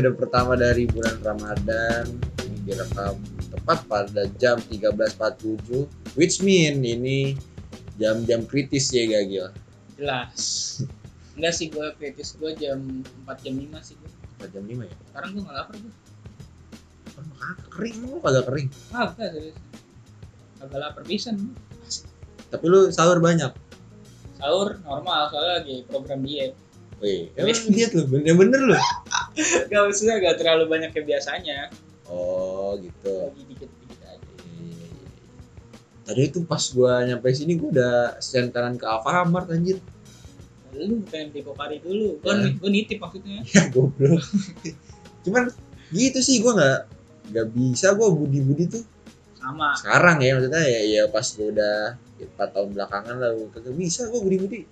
episode pertama dari bulan Ramadan. Ini direkam tepat pada jam 13.47 which mean ini jam-jam kritis ya Gagil? Jelas. Enggak sih gue kritis. Gue jam 4 jam 5 sih gue 4 jam 5 ya? Sekarang gue gak lapar gue kering. Lu kagak kering? Kagak serius. Kagak lapar pisan. Gua. tapi lu sahur banyak? Sahur normal soalnya lagi program diet Wih, emang diet lu bener-bener lu gak maksudnya gak terlalu banyak kayak biasanya. Oh gitu. Lagi dikit-dikit aja. Tadi itu pas gua nyampe sini gua udah senteran ke Alfamart anjir. lu pengen beli Pokari dulu. Gue Ya. gue nitip maksudnya. Ya goblok. Cuman gitu sih gua nggak nggak bisa gua budi-budi tuh. Sama. Sekarang ya maksudnya ya, ya pas gua udah empat tahun belakangan lah gua kagak bisa gua budi-budi.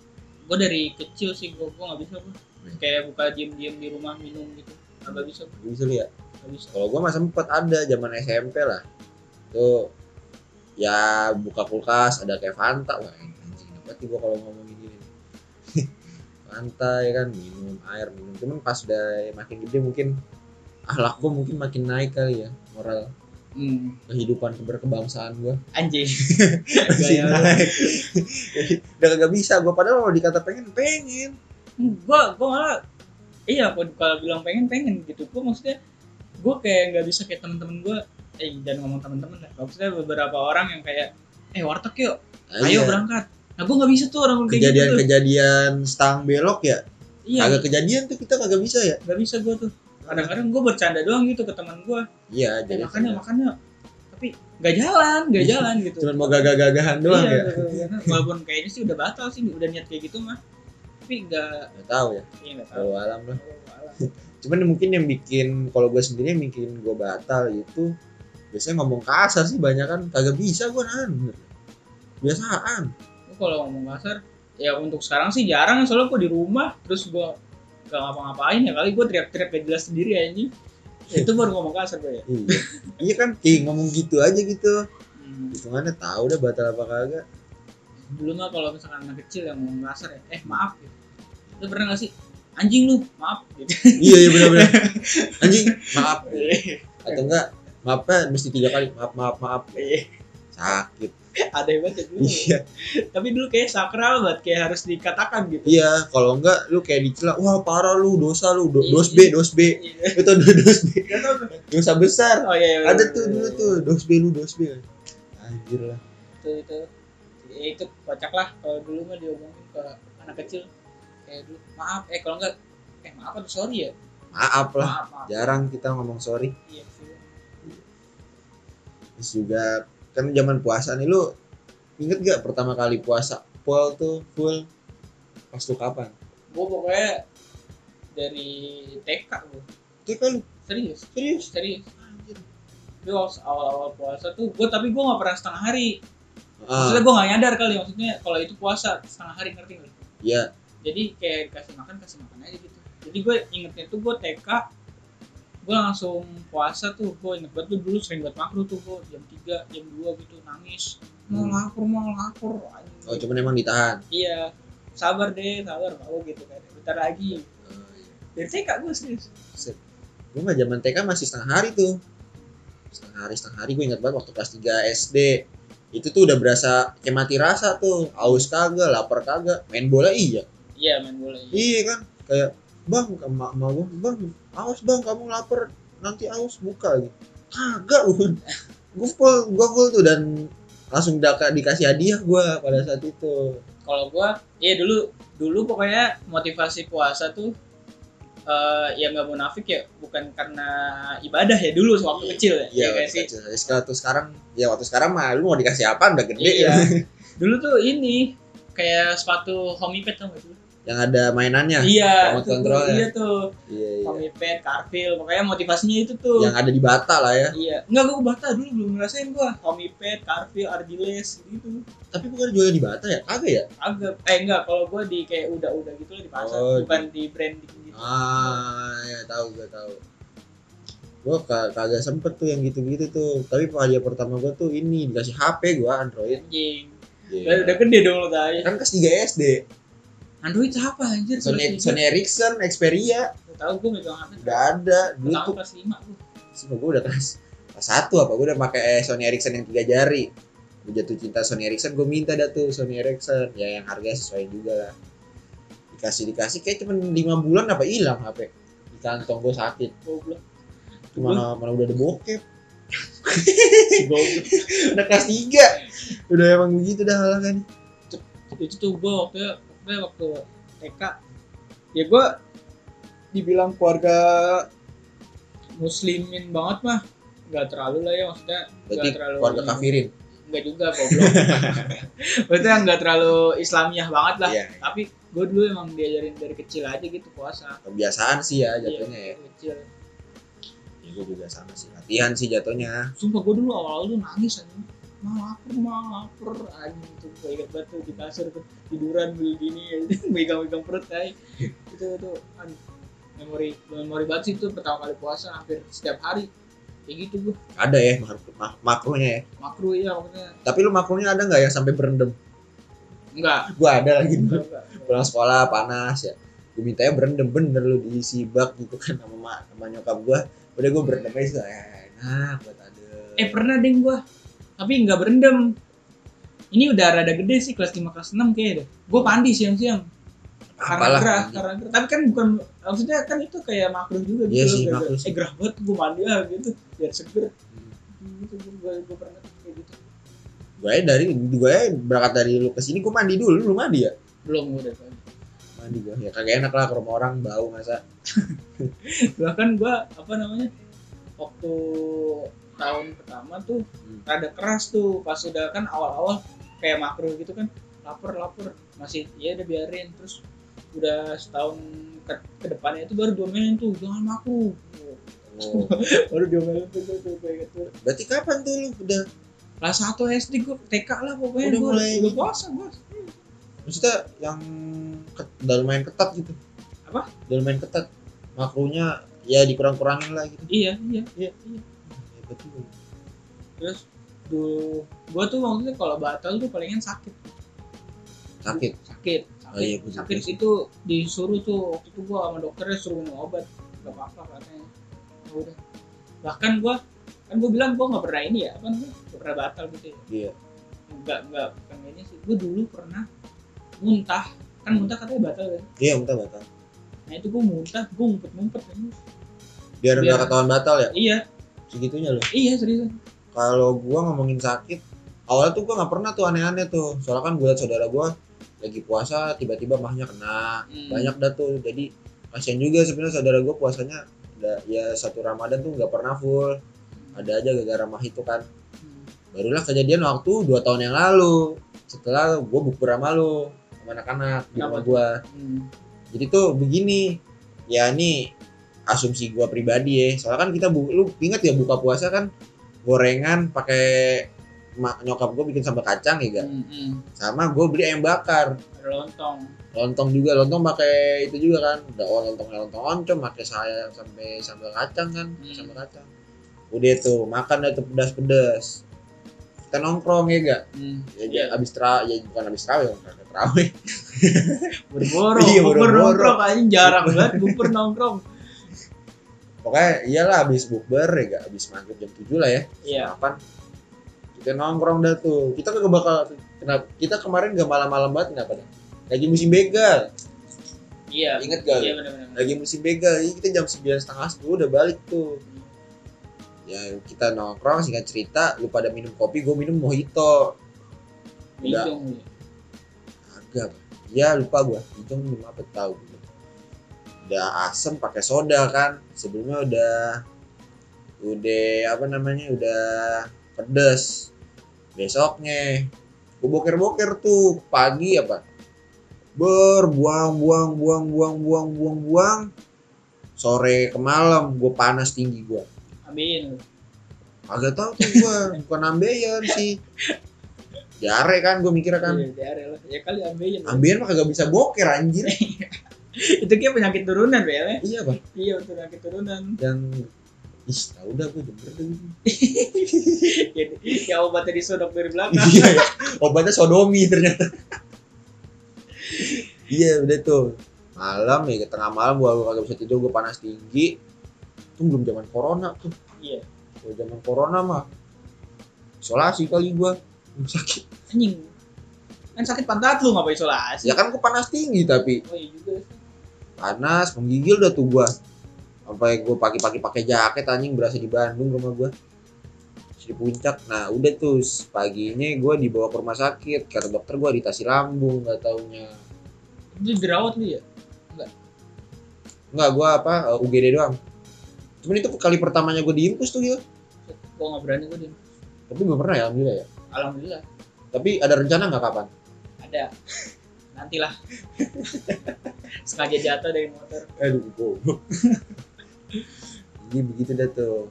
Gue dari kecil sih gue gue nggak bisa gue kayak buka diem diem di rumah minum gitu. Nggak bisa gue bisa ya. nggak bisa. Kalau gua mah sempet ada zaman SMP lah. Tuh ya buka kulkas ada kayak Fanta. Wah anjing dapat gua kalau ngomongin gini. Fanta ya kan? Minum air minum. Cuman pas udah makin gede mungkin akhlak gua mungkin makin naik kali ya moral hmm, kehidupan berkebangsaan gua. Anjing. Lu. naik udah kagak bisa gua padahal kalau dikata pengen pengen. Gue gue malah iya kalau bilang pengen pengen gitu. Gue maksudnya gue kayak nggak bisa kayak temen-temen gue eh jangan ngomong temen-temen lah. Maksudnya beberapa orang yang kayak eh warteg yuk Nah, ayo iya. berangkat. Nah gue nggak bisa tuh orang kayak gitu kejadian-kejadian stang belok ya? Iya. Kagak kejadian tuh kita kagak bisa ya? Nggak bisa gue tuh kadang-kadang gue bercanda doang gitu ke teman gue iya eh, jadi makannya makannya tapi nggak jalan nggak Iya. jalan gitu. Cuman mau gagah-gagahan doang iya, ya? gagah-gagahan. walaupun kayaknya sih udah batal sih udah niat kayak gitu mah. Tapi nggak nggak tahu ya. Iya nggak tahu. Kalau alam lah. Cuman mungkin yang bikin kalau gue sendiri yang bikin gue batal itu biasanya ngomong kasar sih banyak kan. Kagak bisa gue nahan biasaan kalau ngomong kasar ya untuk sekarang sih jarang. Soalnya gue di rumah terus gue gak ngapa-ngapain ya kali gue teriak-teriak gak jelas sendiri Ya, itu baru ngomong kasar gue ya? Iya. Iya kan kayak ngomong gitu aja gitu. Hmm. hitungannya tahu dah batal apa kagak. Dulu mah kalau misalkan anak kecil yang ngomong kasar ya eh maaf gitu lu pernah gak sih anjing lu maaf. Gitu iya iya benar-benar. Anjing maaf. Atau enggak maafnya mesti tiga kali maaf maaf maaf. Sakit ada banget ya dulu. Iya. Tapi dulu kayak sakral banget kayak harus dikatakan gitu. Iya kalau enggak lu kayak dicela wah parah lu dosa lu do- Iya. dos b dos b. Iya. itu dos b. Dosa besar. Oh iya, iya ada bener, tuh bener, dulu bener. tuh dos b lu dos b. Anjir lah. Itu itu. Ya, itu kocak lah kalau dulu mah diomongin ke anak kecil. Kayak dulu maaf eh kalau enggak eh maaf atau sorry ya? Maaf lah. Maaf maaf. Jarang kita ngomong sorry. Iya sih. Terus juga kan zaman puasa nih lu inget gak pertama kali puasa? Full tuh full pas tuh kapan? Gue pokoknya dari TK gue TK lu? Serius. Serius? Serius. Itu awal-awal puasa tuh gue tapi gue nggak pernah setengah hari. Ah. Maksudnya gue nggak nyadar kali maksudnya kalau itu puasa setengah hari ngerti nggak? Iya. Jadi kayak kasih makan kasih makan aja gitu. Jadi gue ingetnya tuh gue TK gue langsung puasa tuh gue inget banget tuh dulu sering buat makro tuh gue jam 3, jam 2 gitu nangis. Mau Hmm. lapar mau lapar anjing. oh cuman emang ditahan? Iya. Sabar deh sabar mau gitu kan. Bentar lagi. Oh, iya. dari TK gue serius. Gue mah zaman TK masih setengah hari tuh. Setengah hari setengah hari gue ingat banget waktu kelas 3 SD itu tuh udah berasa kayak mati rasa tuh. Aus kagak lapar kagak. Main bola iya. Iya main bola iya. iya kan? Kayak bang gue bang aus bang kamu lapar. Nanti aus buka gitu kagak lu gue full gue full tuh dan langsung daka, dikasih hadiah gue pada saat itu. Kalau gua iya dulu dulu pokoknya motivasi puasa tuh eh ya nggak munafik ya bukan karena ibadah ya dulu waktu Iya. kecil ya. iya ya, waktu sih? kecil. Waktu sekarang ya waktu sekarang mah lu mau dikasih apa udah gede. Iya. Ya dulu tuh ini kayak sepatu homipad tau gak sih yang ada mainannya. Iya remote control ya. iya tuh. Iya, iya. homipad carfil pokoknya motivasinya itu tuh. Yang ada di bata lah ya. Iya. Enggak gua bata dulu belum ngerasain gua. Homipad carfil ardiles gitu tapi bukan jualnya di bata ya? Kagak ya? Agak eh enggak kalau gua di kayak udah-udah gitu lah di pasar. Oh, bukan di branding gitu. Ah ya tahu gue tahu. Gue kagak sempet tuh yang gitu-gitu tuh. Tapi hadiah pertama gue tuh ini dikasih HP gue Android. Anjing. Udah, udah gede dong lo tadi kan kelas 3 SD Android apa anjir? Sony, Sony Ericsson Xperia. Tahu gue megang HP udah ada dulu tahu tuh kelas lima gue Sumpah gue udah kelas kelas satu apa gue udah pakai eh, Sony Ericsson yang tiga jari. Gue jatuh cinta Sony Ericsson gue minta dah tuh Sony Ericsson. Ya yang harganya sesuai juga lah. Dikasih dikasih kayak cuma lima bulan apa hilang HP di kantong gue sakit. Goblok. Mana mana udah ada bokep. Udah kelas tiga. Udah emang begitu dah halah kan itu tuh gue waktu waktu waktu TK ya gue dibilang keluarga muslimin banget mah. Nggak terlalu lah ya maksudnya nggak terlalu keluarga kafirin? Nggak juga goblok. Maksudnya nggak terlalu islamiah banget lah. Iya. tapi gue dulu emang diajarin dari kecil aja gitu puasa. Kebiasaan sih ya Iya, jatuhnya ya. dari kecil. Ya gue juga sama sih. Latihan sih jatuhnya. Sumpah gue dulu awal-awal tuh nangis aja mah lapar mah lapar. Anjing tuh gue ingat banget tuh di kasur tuh. Tiduran begini megang-megang perut kayak itu itu an memori memori banget sih itu pertama kali puasa hampir setiap hari. Kayak gitu gue ada ya mak- mak- makronya ya? Makro ya maksudnya. Tapi lu makronya ada nggak yang sampai berendam? Enggak gua ada lagi. Enggak, enggak, enggak. pulang sekolah panas ya. Gue mintanya berendam bener lu diisi bak gitu kan sama sama nyokap gua. Udah gue berendam aja eh, enak buat ada eh pernah deh gue tapi nggak berendam. Ini udah rada gede sih kelas 5 kelas 6 kayaknya deh. Gue mandi siang-siang. Karena gerah karena gerah. Tapi kan bukan maksudnya kan itu kayak makro juga gitu Iya sih, makruh eh gerah banget gue mandi ah gitu. Biar seger. Hmm. gitu gue gue pernah kayak gitu. Gue dari gue berangkat dari lu ke sini gue mandi dulu. Lu mandi ya? Belum udah mandi gue ya kagak enak lah ke rumah orang bau masa. Bahkan gue apa namanya waktu tahun pertama tuh Hmm. rada keras tuh pas udah kan awal-awal kayak makro gitu kan lapar lapar masih ya udah biarin terus udah setahun ke, ke depannya itu baru diomelin tuh jangan makro. Oh. baru diomelin tuh tuh, tuh kayak gitu. Berarti kapan tuh lu udah? Kelas satu SD gue TK lah pokoknya Udah gue mulai udah puasa gue maksudnya yang ket, udah lumayan ketat gitu? Apa? udah lumayan ketat makronya ya dikurang-kurangin lah gitu. Iya iya iya. iya. ya, betul. Terus dulu gue tuh maksudnya kalau batal tuh palingan sakit. Sakit? Sakit sakit, Oh iya, gua juga sakit itu disuruh tuh waktu itu gua sama dokternya suruh minum obat. Gak apa-apa katanya. Ya udah. Bahkan gua kan gua bilang gua nggak pernah ini ya apa namanya nggak pernah batal gitu ya. Iya. Nggak nggak bukan ini sih. Gua dulu pernah muntah. Kan muntah katanya batal kan? Iya muntah batal. Nah itu gua muntah gua ngumpet ngumpet kan. Biar Biar- nggak ketahuan batal ya? Iya segitunya loh. Iya serius. Kalau gua ngomongin sakit awalnya tuh gua nggak pernah tuh aneh-aneh tuh. Soalnya kan gua liat saudara gua lagi puasa tiba-tiba mahnya kena. Hmm. banyak dah tuh. Jadi kasihan juga sebenarnya saudara gua puasanya ya satu ramadan tuh nggak pernah full. Ada aja gara-gara mah itu kan. Hmm. barulah kejadian waktu dua tahun yang lalu. Setelah gua bukber sama lu sama anak-anak di rumah gua. Hmm. jadi tuh begini ya ini asumsi gua pribadi ya. Soalnya kan kita bu lu inget ya buka puasa kan gorengan pakai nyokap gua bikin sambal kacang ya gak? Hmm, hmm. sama gue beli ayam bakar. Lontong. Lontong juga lontong pakai itu juga kan. Udah oh, lontong lontong oncom pakai saya sampai sambal kacang kan Hmm. sambal kacang. Udah tuh makan tuh pedas pedas kita nongkrong ya gak? Hmm. ya, ya abis tra ya bukan abis terawih bukan terawih. Buru-buru, Iya, nongkrong anjing jarang banget bubur nongkrong. Pokoknya iyalah abis bukber ya gak abis maghrib jam 7 lah ya Iya. kapan kita nongkrong dah tuh kita kagak bakal kenapa kita kemarin gak malam-malam banget kenapa dah lagi musim begal Iya. Ingat gak? Iya benar-benar. lagi musim begal jadi kita jam sembilan setengah sepuluh udah balik tuh ya kita nongkrong singkat cerita lu pada minum kopi gue minum mojito udah. Hijau. ya. agak ya lupa gue minum apa tahu. Udah asem pakai soda kan. Sebelumnya udah udah apa namanya udah pedes. Besoknya gue boker boker tuh pagi apa? Berbuang buang buang buang buang buang buang. Sore ke malam gue panas tinggi gue Amin. agak tahu tuh gue bukan ambeien sih. Jare kan gue mikirnya kan. Iya, diare lah. Ya kali ambeien. ambeien mah kagak bisa boker anjir Itu kayak penyakit turunan, Bel. iya bang. Iya, penyakit turunan. yang ih tau dah gue denger deh. Ya obatnya disodok dari belakang. iya ya obatnya sodomi ternyata. Iya udah tuh malam ya tengah malam gua gua kagak bisa tidur gua panas tinggi. Itu belum zaman corona tuh. Iya. Kalau zaman corona mah isolasi kali gua. Sakit. Anjing. Kan sakit pantat lu ngapain isolasi? Ya kan gua panas tinggi tapi oh iya juga sih. Panas menggigil udah tuh gua. Sampai gua pagi-pagi pakai jaket anjing berasa di Bandung rumah gua. Di puncak. Nah udah tuh paginya gua dibawa ke rumah sakit. Kata dokter gua ditasi lambung nggak taunya. Itu dirawat lu ya? Enggak, gua apa uh, UGD doang. Cuman itu kali pertamanya gua diimpus tuh gitu. gua nggak berani gua dia Tapi belum pernah ya alhamdulillah ya. alhamdulillah. Tapi ada rencana nggak kapan? ada nantilah sengaja jatuh dari motor Aduh, goblok. Jadi begitu dah tuh.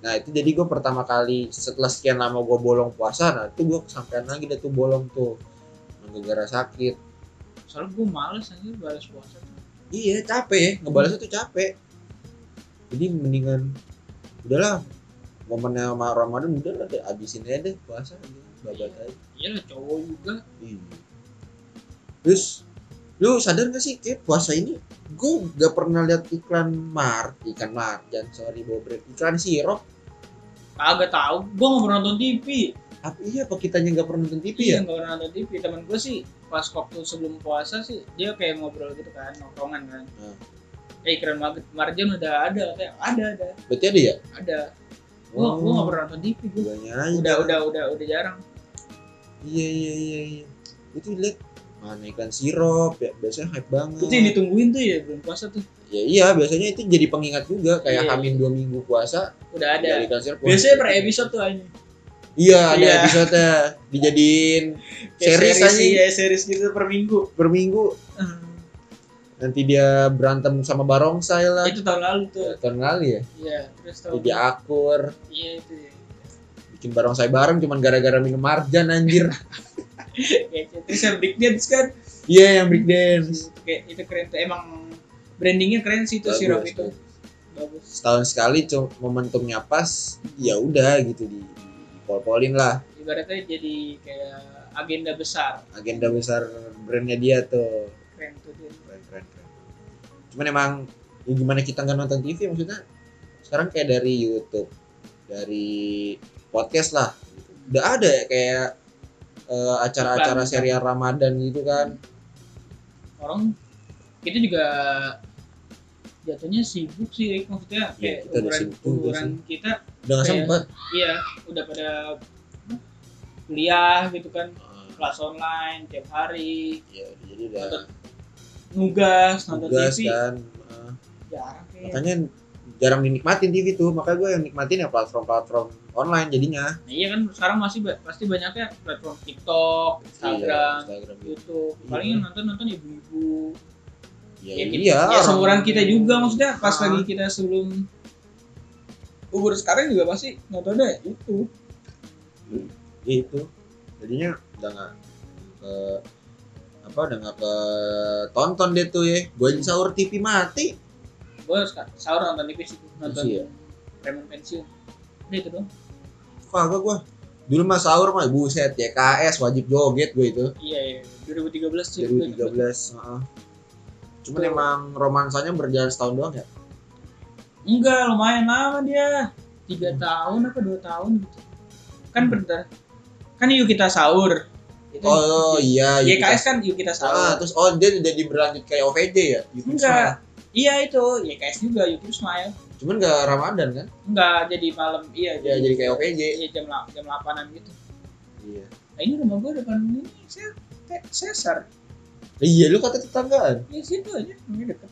Nah itu jadi gue pertama kali setelah sekian lama gue bolong puasa, nah itu gue kesampaian lagi dah tuh bolong tuh. Gara-gara sakit. soalnya gua males aja balas puasa tuh Iya capek ya, ngebalasnya tuh capek. Jadi mendingan udahlah momennya sama Ramadan udah lah deh, habisin aja deh puasa aja, babat aja. iya lah cowok juga Iya. Terus lu sadar gak sih kayak puasa ini gue gak pernah lihat iklan mar ikan marjan sorry bobrek iklan sirup kagak tahu gua nggak pernah nonton TV apa iya apa kitanya gak pernah nonton TV iya ya? nggak pernah nonton TV temen gue sih pas waktu sebelum puasa sih dia kayak ngobrol gitu kan nongkrongan kan. Hmm. eh iklan Mar- marjan udah ada kayak ada ada. Berarti ada ya? Ada. Gua gua nggak pernah nonton TV aja. Udah udah udah udah jarang. Iya iya iya iya. Itu lihat ikan sirup ya biasanya hype banget. Itu yang ditungguin tuh ya belum puasa tuh? Ya iya biasanya itu jadi pengingat juga. Kayak Iya. hamin dua minggu puasa udah ada. ikan sirup biasanya per episode tuh aja iya ada Iya. episode dijadiin Kayak series aja iya series gitu per minggu. Per minggu. Nanti dia berantem sama barongsai lah. Itu tahun lalu tuh. Tahun kali ya? Iya terus tahun jadi akur. Iya itu ya. bikin barongsai bareng cuman gara-gara minum marjan anjir. terus yang big dance kan? Iya yang break dance. Itu kayak itu keren tuh emang brandingnya keren sih itu sirup itu. bagus. bagus. Setahun sekali cuma momentumnya pas ya udah gitu di, di pol-polin lah. Ibaratnya jadi kayak agenda besar. Agenda besar brandnya dia tuh. Keren tuh dia. Keren keren keren. Cuman emang ya gimana kita nggak nonton TV maksudnya sekarang kayak dari YouTube dari podcast lah. Gitu. udah ada ya kayak eh, acara-acara serial Ramadan gitu kan. Orang kita juga jatuhnya sibuk sih Rick. maksudnya Iya, kayak kita udah sibuk umuran kita udah nggak sempet. iya udah pada kuliah gitu kan Ah, kelas online tiap hari. Ya jadi udah nonton nugas nonton tugas TV kan Ah, jarang kayak makanya jarang dinikmatin TV tuh makanya gue yang nikmatin ya platform-platform online jadinya. Nah, iya kan sekarang masih ba- pasti banyaknya platform TikTok Instagram Iya, Instagram. YouTube. Iya. paling yang nonton nonton ibu-ibu. Ya, ya, iya kita, ya orang- seumuran kita juga maksudnya pas lagi kita sebelum umur sekarang juga pasti nontonnya itu. Ya, itu. Jadinya udah nggak ke apa udah nggak ke tonton deh tuh ya. Gue sahur TV mati. Gue sahur nonton TV sih nonton Iya. Preman pensiun. Udah itu dong kagak gue dulu mah sahur mah buset YKS wajib joget gue itu. Iya iya. 2013 sih gua ingat 2013 banget. heeh. cuman Tuh. emang romansanya berjalan setahun doang ya? Enggak lumayan lama dia. Tiga tahun apa dua tahun gitu. Kan bentar. Kan yuk kita sahur. Itu oh iya iya YKS kan yuk kita Ah, sahur terus oh dia jadi berlanjut kayak OVJ ya? YouTube enggak. iya itu. YKS juga YouTube Smile. Cuman gak Ramadan kan? Enggak jadi malam iya ya jadi kayak OVJ iya jam jam 8an gitu. Iya. Nah ini rumah gua depan ini saya sesar. Iya lu kata tetanggaan? Di situ aja ini dekat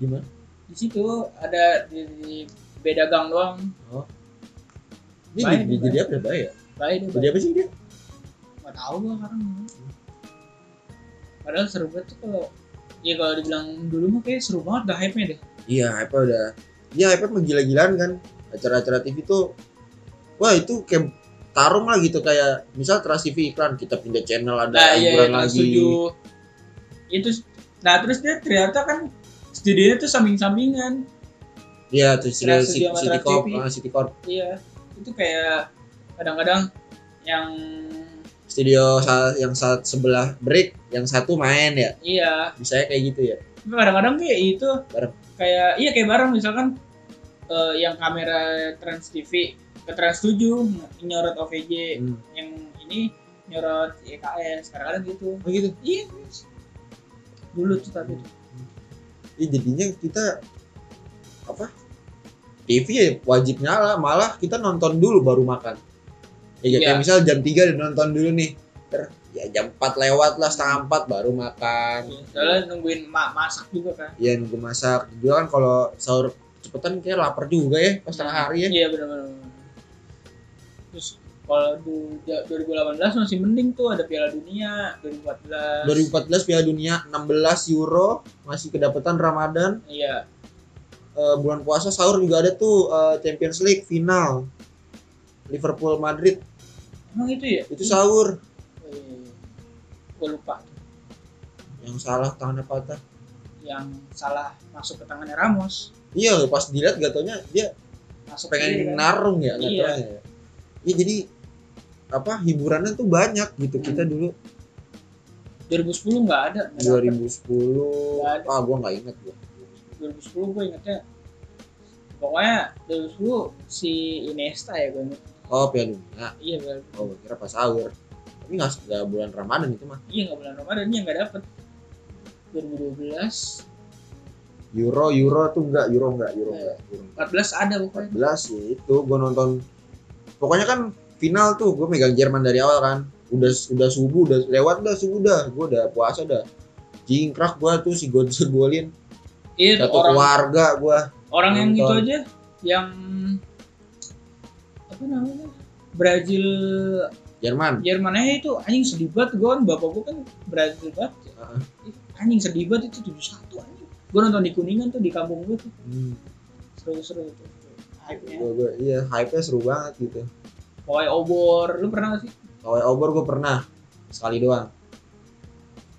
gimana di situ ada di, di beda gang doang. Ini Baik, jadi, baik. jadi apa ya? Baik jadi apa sih dia? Nggak tahu gua sekarang. Padahal seru banget tuh kalau ya kalau dibilang dulu mah kayak seru banget dah hype nya deh. Iya apa udah iya apa mah gila-gilaan kan. Acara-acara TV tuh wah itu kayak tarung lah gitu kayak misal Trans TV iklan kita pindah channel ada nah iya hiburan iya lagi. setuju. Itu nah terus dia ternyata kan studionya tuh samping-sampingan. Iya terus Trans City, Studio sama City Corp TV. ah, City Corp. Iya itu kayak kadang-kadang yang studio yang saat sebelah break yang satu main ya. Iya. Bisa kayak gitu ya Kadang-kadang kayak itu Bareng. kayak iya kayak bareng. Misalkan eh, yang kamera Trans TV ke Trans 7 nyorot OVJ Hmm. yang ini nyorot EKS kadang-kadang gitu. Oh gitu? Iya dulu tuh tapi ya jadinya kita apa TV ya wajib nyala. Malah kita nonton dulu baru makan. Ya kayak Iya. misal jam 3 udah nonton dulu nih Ter, ya jam 4 lewat lah setengah 4 baru makan. Soalnya nungguin ma masak juga kan. Ya nunggu masak. Juga kan kalau sahur cepetan kayak lapar juga ya pas tengah hari ya. Iya benar-benar terus kalau du- ja- 2018 masih mending tuh ada Piala Dunia 2014 2014 Piala Dunia 16 Euro masih kedapetan Ramadan. Iya. Eh, bulan puasa sahur juga ada tuh eh, Champions League final. Liverpool Madrid. Emang itu ya? Itu sahur gue lupa. Yang salah tangannya patah yang salah masuk ke tangannya Ramos. Iya pas dilihat gatonya dia masuk pengen kan. narung ya Iya. gatonya ya. Iya, jadi apa hiburannya tuh banyak gitu kita dulu. 2010 nggak ada dapet. 2010 Nggak ada. ah gua nggak inget gua. 2010 gue ingetnya pokoknya 2010 si Iniesta ya gue inget. Oh Piala Dunia. Iya bener. oh gua kira pas sahur tapi nggak nggak bulan Ramadan itu mah iya nggak bulan Ramadan dia nggak dapet. 2012 Euro Euro tuh enggak Euro enggak Euro Iya. enggak Euro enggak. 14 ada pokoknya. 14 ya itu gua nonton. Pokoknya kan final tuh gue megang Jerman dari awal kan. Udah udah subuh udah lewat dah subuh dah. Gue udah puasa dah. Jingkrak gua tuh si gol golin iya satu orang keluarga gua orang yang itu nonton. aja yang apa namanya? Brazil Jerman. Jerman aja itu anjing sedih banget. Gue kan bapak gue kan Brazil banget. Heeh. Ih, anjing sedih banget itu 71 anjing. Gue nonton di Kuningan tuh di kampung gue tuh. Hmm. seru-seru tuh. Hype-nya. Gua, gua, iya hype nya seru banget gitu. Pokoknya obor. Lu pernah gak sih? Pawai obor gue pernah sekali doang.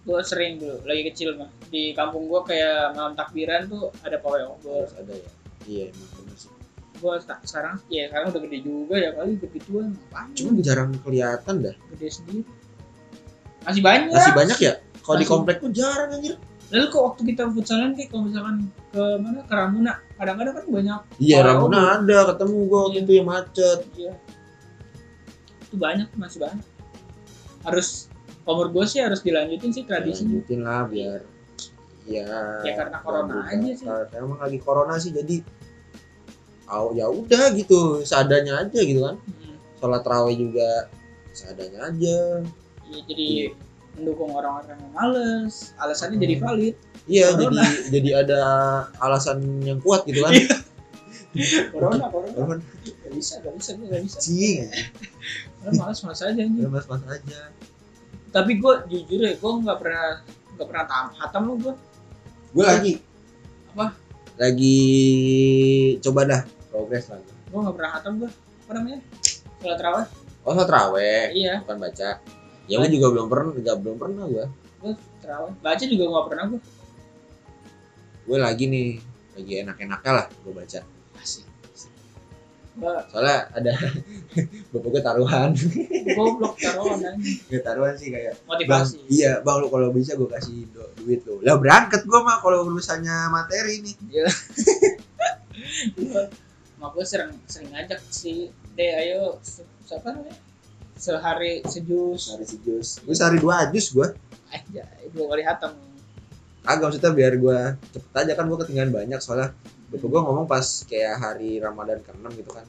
gue sering dulu lagi kecil mah. Di kampung gue kayak malam takbiran tuh ada pawai obor. Harus ada ya. Iya emang bener sih. Gue sekarang ya sekarang udah gede juga ya kali begituan ngapain Cuman jarang kelihatan dah. gede sendiri masih banyak Masih banyak ya? Kalau di komplek tuh jarang anjir. lalu kok waktu kita futsalan kayak kalau misalkan ke mana ke Ramuna kadang-kadang kan banyak Iya, Ramona ada ketemu gue waktu Iya. itu yang macet. Iya. Itu banyak masih banyak. Harus menurut gue sih harus dilanjutin sih tradisinya. Lanjutin lah biar ya Ya, karena corona aja sih. Karena emang lagi corona sih jadi oh, ya udah gitu seadanya aja gitu kan Hmm. sholat raweh juga seadanya aja Ya, jadi mendukung orang-orang yang males. Alasannya jadi Hmm. valid. iya Corona. jadi jadi ada alasan yang kuat gitu kan Corona, corona. Corona. Gak bisa, gak bisa, gak bisa. cing Karena malas-malas aja anjing. mas mas aja Tapi gue jujur ya, gue nggak pernah nggak pernah tam hatam lo gue. gue lagi Apa? lagi coba dah progres lagi Gue nggak pernah hatam gue. Apa namanya? Sholat raweh. oh sholat raweh Iya, bukan baca ya gue juga belum pernah nggak belum pernah gue gue terawih. Baca juga nggak pernah gue. gue lagi nih lagi enak-enaknya lah gue baca Asik. Soalnya ada bapak gue taruhan goblok taruhan. Gak taruhan sih kayak bang Motivasi. iya bang lu kalau bisa gue kasih du- duit lu lah berangkat gue mah kalau urusannya materi nih Iya. Mak gue sering sering ngajak si deh ayo se- siapa namanya? Sehari sejus. Sehari sejus. Gue sehari dua jus gue aja dua kali hatam. Agak maksudnya biar gue cepet aja kan gue ketinggalan banyak soalnya bapak gue ngomong pas kayak hari ramadan ke-6 gitu kan.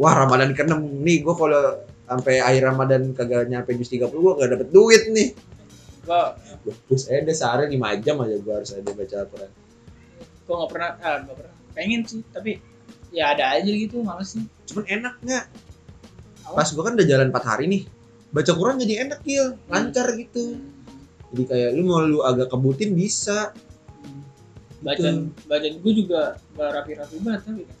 Wah ramadan ke-6 nih gue kalau sampai akhir ramadan kagak nyampe jus 30 gue gak dapet duit nih. Gue Gua, terus eh deh sehari 5 jam aja gue harus ada baca Al-Quran. gue nggak pernah ah nggak pernah. Pengen sih tapi ya ada aja gitu malesnya. Cuman enaknya. Apa? pas gue kan udah jalan 4 hari nih baca Quran jadi enak Gil. Lancar gitu. Jadi kayak lu mau lu agak kebutin bisa. Hmm. bacaan bacaan gue juga gak rapi-rapi banget tapi kan.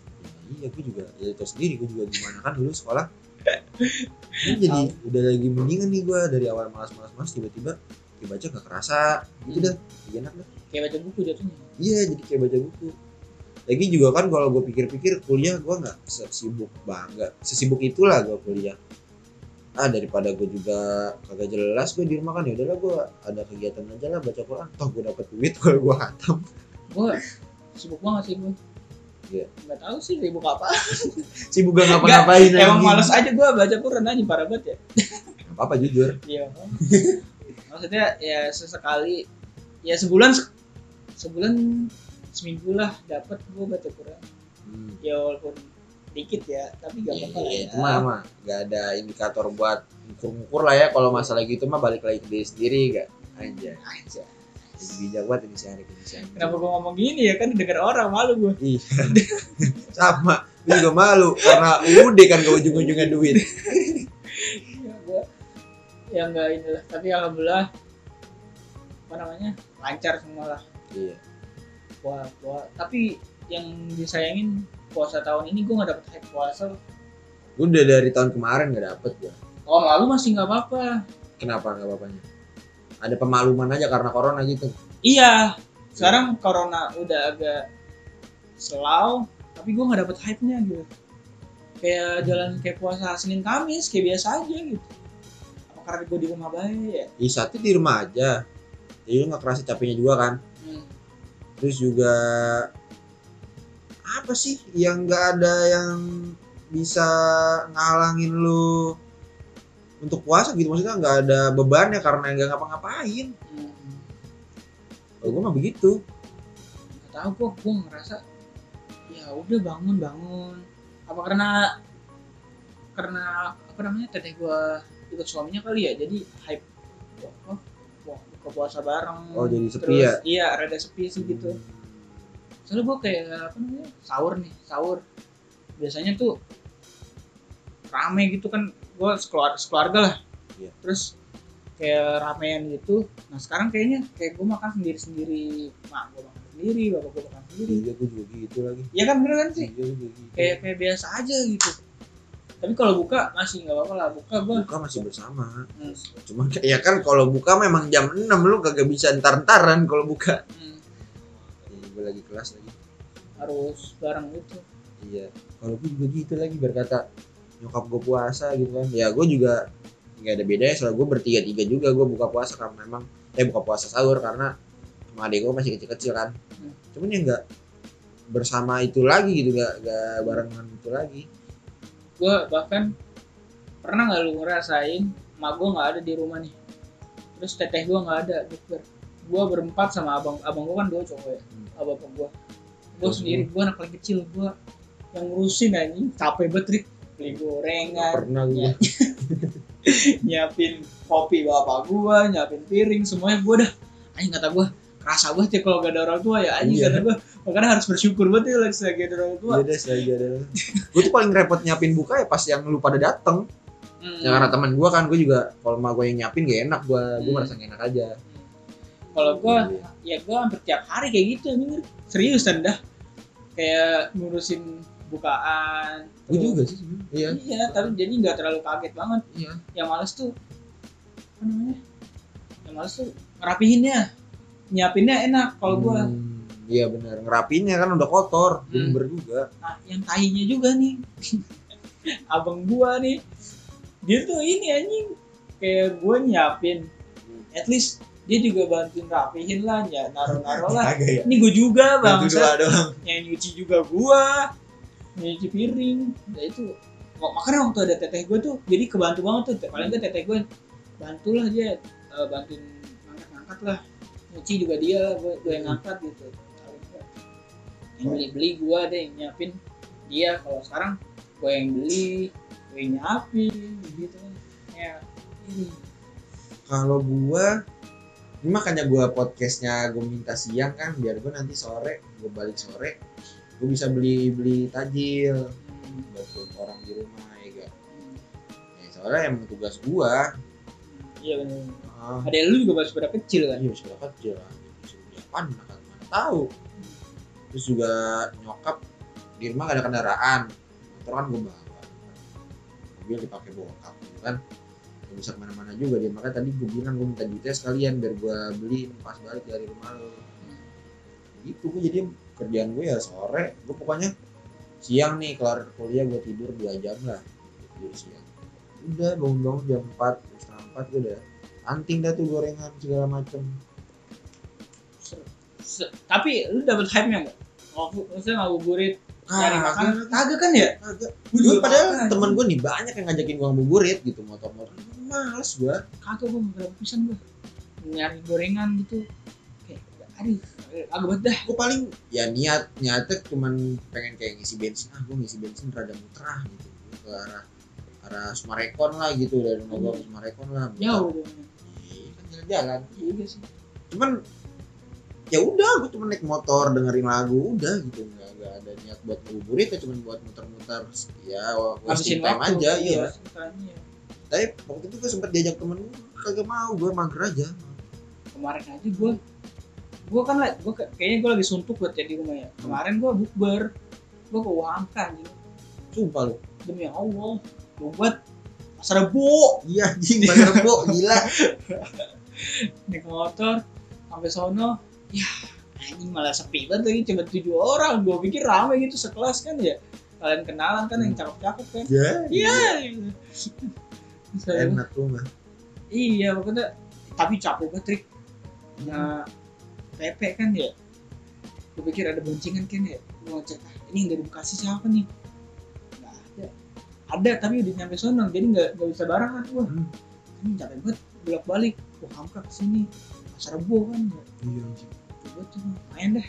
Iya gue juga ya tau sendiri gue juga gimana. Kan dulu sekolah. Ini jadi udah lagi mendingan nih gue dari awal malas-malas-malas tiba-tiba dibaca gak kerasa. Gitu Hmm. dah jadi enak dah. Kayak baca buku jatuhnya. Iya jadi kayak baca buku lagi juga kan kalau gue pikir-pikir kuliah gue nggak sesibuk banget sesibuk itulah gue kuliah. Ah daripada gue juga kagak jelas gue di rumah kan ya udahlah gue ada kegiatan aja lah baca Quran. Toh gue dapet duit kalau gue hatam. Gue sibuk banget sih gue Iya. nggak tahu sih sibuk apa. Sibuk gak ngapa-ngapain emang anjing. males aja gue baca Quran aja parah banget ya. Nggak apa-apa jujur. Iya maksudnya ya sesekali ya sebulan se- sebulan seminggu lah dapat gue baca Quran. Hmm. ya walaupun dikit ya tapi gak Iya, apa-apa lah iya, ya. itu mah mah gak ada indikator buat ukur-ukur lah ya kalau masalah gitu mah balik lagi ke diri sendiri gak aja Aja. Jadi bijak banget ini sehari ini sehari kenapa gue ngomong gini ya? Kan denger orang malu gue iya sama. Gue juga malu karena udah kan ke ujung-ujungnya duit. Ya gue ya enggak inilah tapi alhamdulillah apa namanya lancar semua lah. Iya wah wah tapi yang disayangin puasa tahun ini gue nggak dapet hype puasa. Gue udah dari tahun kemarin gak dapet gue tahun lalu masih nggak apa-apa. Kenapa gak apa-apanya ada pemaluman aja karena corona gitu. Iya sekarang corona udah agak slow tapi gue nggak dapet hype nya gitu. Kayak jalan kayak puasa senin kamis kayak biasa aja gitu. Apa karena gue di rumah baik? Ya Ih, satu di rumah aja. Jadi lu gak kerasa capeknya juga kan? hmm. Terus juga apa sih yang nggak ada yang bisa ngalangin lu untuk puasa gitu? Maksudnya nggak ada bebannya karena nggak ngapa-ngapain. Hmm. kalau gue mah begitu. Nggak tahu kok gue ngerasa ya udah bangun bangun. Apa karena karena apa namanya teteh gue ikut suaminya kali ya jadi hype. Wah, buka puasa bareng. Oh, jadi sepi Terus, ya? iya rada sepi sih gitu. Soalnya gue kayak apa namanya sahur nih sahur. Biasanya tuh rame gitu kan gue sekeluarga, sekeluarga lah. Iya. terus kayak ramean gitu. Nah sekarang kayaknya kayak gue makan sendiri sendiri mak gue makan sendiri bapak gue makan sendiri. Iya gue juga gitu lagi. Ya kan bener kan sih? Iya gue juga gitu. Kayak kayak biasa aja gitu tapi kalau buka masih nggak apa-apa lah buka gue buka masih bersama hmm, cuman kayak- ya kan kalau buka memang jam 6 lu kagak bisa ntar-ntaran kalau buka hmm, gue lagi kelas lagi harus bareng gitu Iya, kalau gue juga gitu lagi berkata nyokap gue puasa gitu kan. Ya gue juga nggak ada bedanya soalnya gue bertiga tiga juga gue buka puasa karena memang eh buka puasa sahur karena sama adek gue masih kecil kecil kan. Hmm. Cuman ya nggak bersama itu lagi gitu nggak nggak barengan itu lagi. Gue bahkan pernah nggak lu ngerasain mak gue nggak ada di rumah nih terus teteh gue nggak ada bukber gue berempat sama abang abang gue kan dua cowok ya Hmm. abang gue gue Terus sendiri gue anak paling kecil gue yang ngurusin anjing capek banget Rik. beli gorengan pernah gue. Nyiapin kopi bapak gue nyiapin piring semuanya gue dah anjing kata gue kerasa banget ya kalau gak ada orang tua ya anjing Iya. kata gue makanya harus bersyukur banget ya lagi lagi ada orang tua Iya deh ada. gue tuh paling repot nyiapin buka ya pas yang lu pada dateng. Hmm. Ya karena teman gue kan gue juga kalau mah gue yang nyiapin gak enak gue gue Hmm. merasa gak enak aja. kalau gue Iya. ya gue hampir tiap hari kayak gitu anjing serius dan dah kayak ngurusin bukaan Gue juga sih. Iya. iya tapi jadi nggak terlalu kaget banget Iya. yang males tuh apa namanya yang males tuh ngerapihinnya nyiapinnya enak kalau gue Hmm, iya benar ngerapinnya kan udah kotor Hmm. lumber juga. Nah yang tahinya juga nih. Abang gua nih. Dia tuh ini anjing kayak gue nyiapin. At least dia juga bantuin rapihin lah ya naruh naruh lah ya. Ini gue juga bang yang nyuci juga gua. Nyuci piring. Ya itu. Kok- makanya waktu ada teteh gue tuh jadi kebantu banget tuh. Paling nggak teteh gue bantulah dia eh, bantuin ngangkat-ngangkat lah. Nyuci juga dia gue gue yang ngangkat gitu. Yang beli beli gue deh yang nyiapin. Dia kalau sekarang gue yang beli gue yang nyiapin gitu. Ya ini. Kalau gua ini makanya gua podcastnya gua minta siang kan biar gua nanti sore gua balik sore gua bisa beli beli tajil. Hmm, buat orang di rumah ya gak hmm, ya, soalnya emang tugas gua. Iya benar ah, ada lu juga masih pada kecil kan? Iya sudah kerja lah. Disuruh beli apaan mana tahu terus juga nyokap di rumah gak ada kendaraan. Motor kan gue bawa. Mobil dipakai bokap gitu kan. Gak bisa ke mana-mana juga dia. Makanya tadi gue bilang gue minta duitnya sekalian biar gue beliin pas balik dari rumah lo gitu gue jadi kerjaan gue ya sore. Gue pokoknya siang nih kelar kuliah gue tidur dua jam lah. Tidur siang. Udah bangun-bangun jam 4 setengah 4 gue udah anting dah tuh gorengan segala macem tapi lu dapet hype nya nggak waktu maksudnya ngabuburit cari makan. kagak kan ya? Kagak. Gue padahal temen gue nih banyak yang ngajakin gue ngabuburit gitu motor-motor. Males gue kagak gue beberapa pisan gue nyari gorengan gitu. Kayak aduh agak banget dah. Gue paling ya niat niatnya cuman pengen kayak ngisi bensin. Ah gue ngisi bensin rada muter ah gitu. Gua ke arah arah Sumarekon lah gitu dari rumah gue ke Sumarekon lah jauh Iya, kan jalan-jalan. Iya sih. Cuman ya udah gue cuma naik motor dengerin lagu udah gitu. Nggak nggak ada niat buat ngabuburit ya cuma buat muter-muter. Ya wasting time waktu aja iya time, iya. tapi waktu itu gue sempet diajak temen gue kagak mau gue mager aja. Kemarin aja gue gue kan lah gue kayaknya gue lagi suntuk buat jadi rumah ya. Kemarin gue bukber gue ke Wangka gitu sumpah lu. Demi Allah gue buat pasar rebo. Iya anjing bener rebo gila. Naik motor sampai sono ya anjing malah sepi banget lagi cuma tujuh orang. Gue pikir rame gitu sekelas kan ya. Kalian kenalan kan yang cakep-cakep kan. Ya iya. Saya- enak lu mah iya pokoknya tapi capek banget trik. Nah Pepe kan ya. Gue pikir ada boncengan kan ya. Gue ngecek ah, ini yang dari Bekasi siapa nih? Nggak ada. Ada tapi udah nyampe sono jadi nggak nggak bisa barengan wah. Hmm. ini capek banget bolak balik gue hamka ke sini. Pasar rebo kan ya. Iya gue tuh main deh.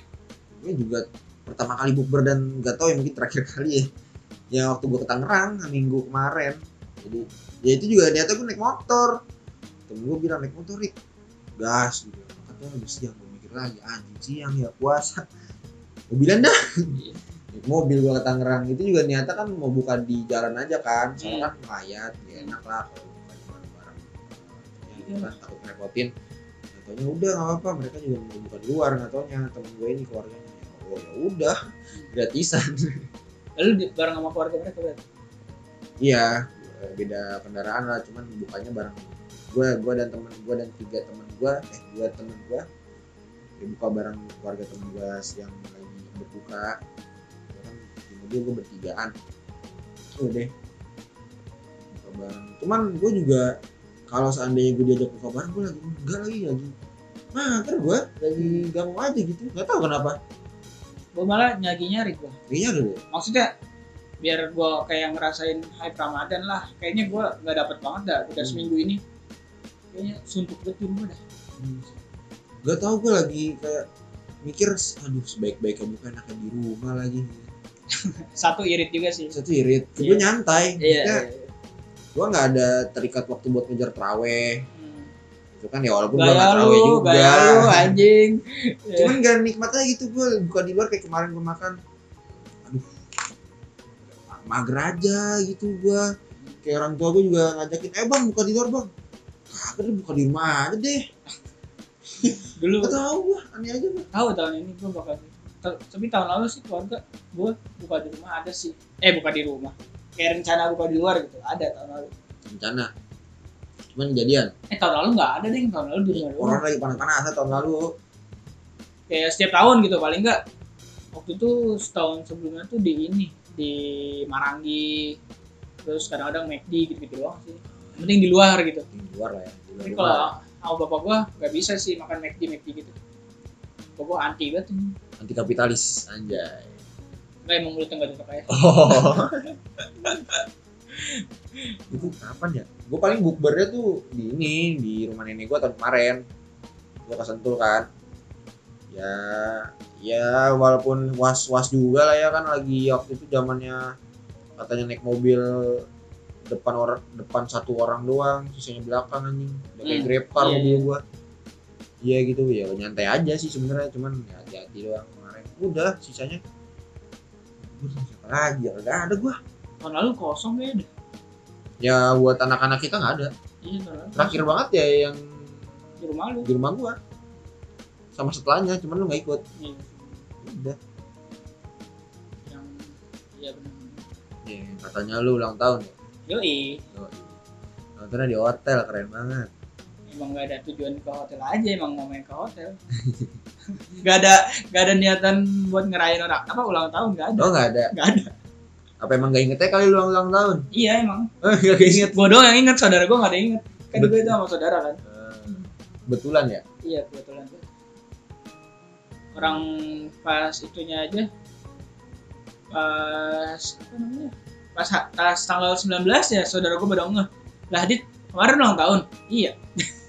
Gue juga pertama kali bukber dan gak tau ya mungkin terakhir kali ya. Yang waktu gue ke Tangerang minggu kemarin. Jadi ya itu juga niatnya gue naik motor. Temen gue bilang naik motor Rik. Gas gitu katanya udah siang gue mikir lagi anjing siang ya puasa. Gue bilang dah. Iya. naik mobil gue ke Tangerang. Itu juga niatnya kan mau buka di jalan aja kan. Soalnya Hmm. kan mayat ya enak lah kalau buka di bareng-bareng. Ya, Iya. kan takut ngerepotin Katanya udah nggak apa-apa. Mereka juga mau buka di luar nggak taunya. Temen gue ini keluarganya. Oh ya udah. Gratisan. Lalu di, bareng sama keluarga mereka berarti iya beda kendaraan lah. Cuman bukanya bareng. Gue gue dan temen gue dan tiga temen gue eh dua temen gue ya buka bareng keluarga temen gue yang lagi berbuka. Kan di mobil gue bertigaan. Udah deh. Buka bareng. Cuman gue juga kalau seandainya gue diajak buka bareng gue lagi enggak lagi lagi. Mager gue lagi gak mau aja gitu. Nggak tahu kenapa. Gue malah nyagi nyari gue ada deh maksudnya biar gue kayak ngerasain hype Ramadan lah. Kayaknya gue nggak dapet banget dah udah Hmm. seminggu ini. Kayaknya suntuk di rumah dah. Gak tau gue lagi kayak mikir aduh sebaik-baiknya bukan enaknya di rumah lagi. Satu irit juga sih. Satu irit. Iya. gue nyantai. Iya Maksudnya, gue nggak ada terikat waktu buat ngejar traweh Hmm. itu kan ya walaupun gue nggak traweh lu juga. gaya lu anjing. Cuman gak nikmat aja gitu gue buka di luar kayak kemarin gue makan. Aduh mager aja gitu gue kayak orang tua gue juga ngajakin eh bang buka di luar bang. Kagak deh buka di rumah aja deh. Dulu. Gak tau gue aneh aja gue tahu tahun ini gue bakal Ta- tapi tahun lalu sih keluarga gue buka di rumah ada sih. Eh buka di rumah kayak rencana buka di luar gitu ada tahun lalu. Rencana? Cuman kejadian eh tahun lalu nggak ada deh tahun lalu di rumah doang. orang lagi panas-panasan tahun lalu. Kayak setiap tahun gitu paling enggak waktu itu setahun sebelumnya tuh di ini di Marangi. Terus kadang-kadang McD gitu-gitu doang sih. Yang penting di luar gitu. Di luar lah ya di luar tapi kalau sama bapak gua nggak bisa sih makan McD McD gitu. Bapak gua anti banget anti kapitalis anjay nggak emang mulutnya nggak cocok kayak oh. Itu kapan ya? Gue paling bukbernya tuh di ini di rumah nenek gue tahun kemarin. Gue ke Sentul kan. Ya ya walaupun was was juga lah ya kan lagi waktu itu zamannya katanya naik mobil depan orang depan satu orang doang sisanya belakang anjing. Udah kayak Hmm, grab car iya, mobil iya. gua. Iya gitu ya nyantai aja sih sebenarnya cuman ya hati-hati doang kemarin. Udah sisanya siapa lagi ya gak ada gua. Tahun lalu kosong ya deh ya buat anak-anak kita nggak ada. Iya terakhir banget ya yang di rumah lu. di rumah gua. Sama setelahnya cuman lu nggak ikut. Iya. udah. Yang iya benar ya, katanya lu ulang tahun ya? Yoi. Nontonnya di hotel keren banget emang nggak ada tujuan ke hotel aja emang mau main ke hotel. Nggak ada nggak ada niatan buat ngerayain orang. Apa ulang tahun? Nggak ada. Oh nggak ada? Nggak ada. Apa emang gak ingetnya kali ulang ulang tahun? iya emang. Eh, gak inget. gue doang yang inget saudara gue gak ada yang inget. Kan Bet- gue itu sama saudara kan. Betulan ya? iya kebetulan. Tuh orang pas itunya aja pas apa namanya? Pas, tanggal 19 ya saudara gue pada ngeh. Lah dit kemarin ulang tahun? Iya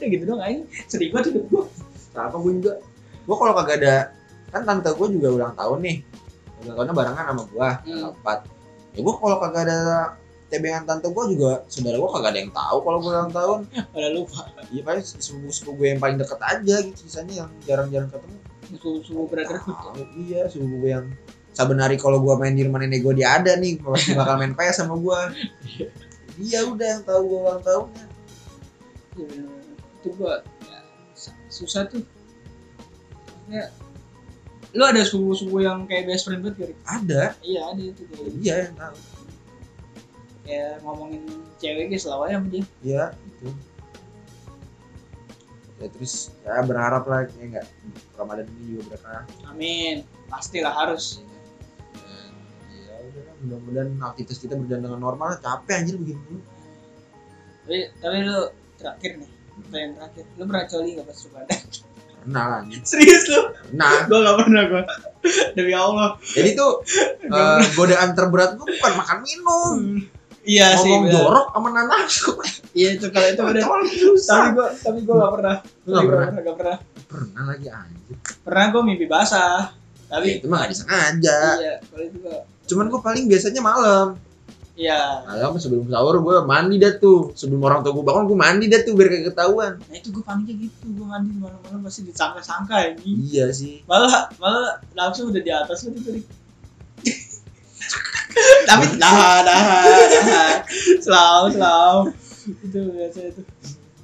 udah gitu dong aja sedih banget hidup gue Apa gue juga? Gue kalau kagak ada kan tante gue juga ulang tahun nih. Ulang tahunnya barengan sama gue, Hmm. empat. Ya gue kalau kagak ada tebengan tante gue juga saudara gue kagak ada yang tahu kalau gue ulang tahun. pada lupa Iya paling sepupu sepupu gue yang paling deket aja gitu sisanya yang jarang-jarang ketemu. brotherhood ya. Tahu, iya sepupu gue yang saben hari kalau gue main di rumah nenek gue dia ada nih pasti bakal main PS sama gue. Dia udah yang tahu gue ulang tahunnya. Iya, itu gue ya, sa- susah tuh ya lu ada suku-suku yang kayak best friend banget? Ada, iya ada itu kayak iya yang tahu. kayak ngomongin cewek kayak selalu aja sama dia Iya itu. Ya terus ya berharap lah ya enggak Ramadan ini juga berkah. amin pastilah harus Dan, ya udah lah, mudah-mudahan aktivitas kita berjalan dengan normal. Capek anjir begini tapi tapi lu terakhir nih pertanyaan terakhir. Lu pernah coli gak pas Ramadan Pernah lah serius lu? Nah, gue gak pernah gue demi Allah. Jadi tuh eh, godaan terberat gue bukan makan minum. iya sih Ngomong jorok sama nafsu. iya itu kalau itu Coli tapi gue tapi gue gak pernah. Lu nggak gua pernah? gak pernah. Pernah lagi anjir. pernah gue mimpi basah. Ya, tapi itu mah gak disengaja. iya kalau itu gue Cuman gue paling biasanya malam. Iya Malam sebelum sahur gue mandi dah tuh. Sebelum orang tua gue bangun gue mandi dah tuh biar kagak ketahuan. Nah itu gue paniknya gitu, gue mandi malam-malam pasti disangka-sangka ini. Iya sih. Malah malah langsung udah di atas gitu tadi. Tapi nah nah nah selalu selalu itu biasa itu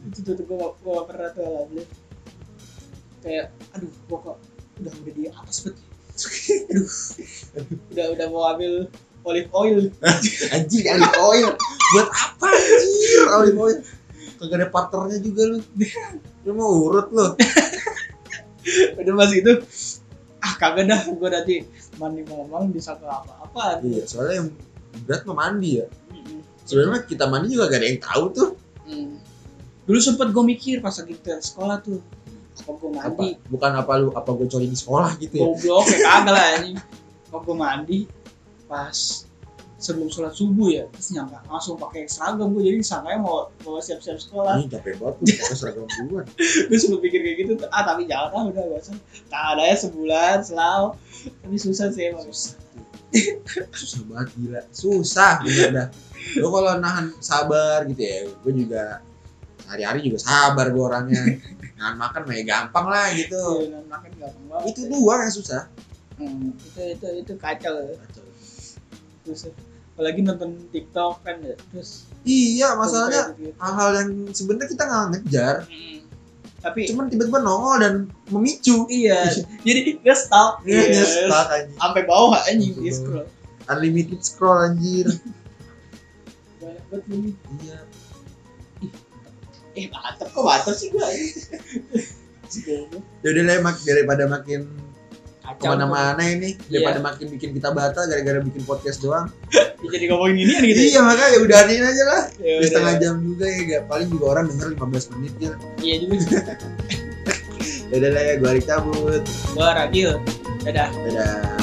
itu tuh gue gak, gue gak pernah tuh alhamdulillah kayak aduh gue kok udah udah di atas bet aduh udah udah mau ambil olive oil Anjing olive oil. Buat apa anjir olive oil? Kagak ada partnernya juga lu. Lu mau urut lu. udah pas itu ah kagak dah gue nanti mandi malam-malam disangka apa-apa Iya, soalnya yang berat mah mandi ya. Sebenarnya kita mandi juga gak ada yang tahu tuh. Hmm. Dulu sempet gue mikir pas lagi ke sekolah tuh apa gue Apa? mandi Bukan apa lu apa gue coli di sekolah gitu ya. goblok kayak kagak lah anjing apa gue mandi pas sebelum sholat subuh ya terus nyangka langsung pakai seragam gue jadi sangkanya mau mau siap-siap sekolah Ini capek banget tuh pakai seragam duluan. gue sempet pikir kayak gitu ah tapi jangan ah udah gak usah tak ada ya sebulan selalu tapi susah sih emang Susah banget gila. Susah bener dah. Lu kalau nahan sabar gitu ya, gue juga hari-hari juga sabar gue orangnya. Nahan makan mah ya gampang lah gitu. Iya, makan gampang banget Itu doang yang susah. Hmm, itu itu itu kacau ya. Terus apalagi nonton TikTok kan ya terus Iya, masalahnya gitu. hal-hal yang sebenarnya kita nggak ngejar, Hmm. tapi cuman tiba-tiba nongol dan memicu. iya jadi nggak stop Iya, Yes. stuck anjing. sampai bawah anjing di scroll Unlimited scroll anjir. banyak banget ini iya. eh mantep kok mantep sih gua Ya udah lah mak daripada makin ke mana-mana ini, Iya. daripada makin bikin kita batal gara-gara bikin podcast doang. tuh. jadi ngomongin ini gitu ya Iya makanya udahin aja lah. Ya Udah setengah jam juga ya, gak paling juga orang denger 15 menit ya. iya juga Ya udah lah ya, gue Arik cabut. gua Ragil dadah Dadah.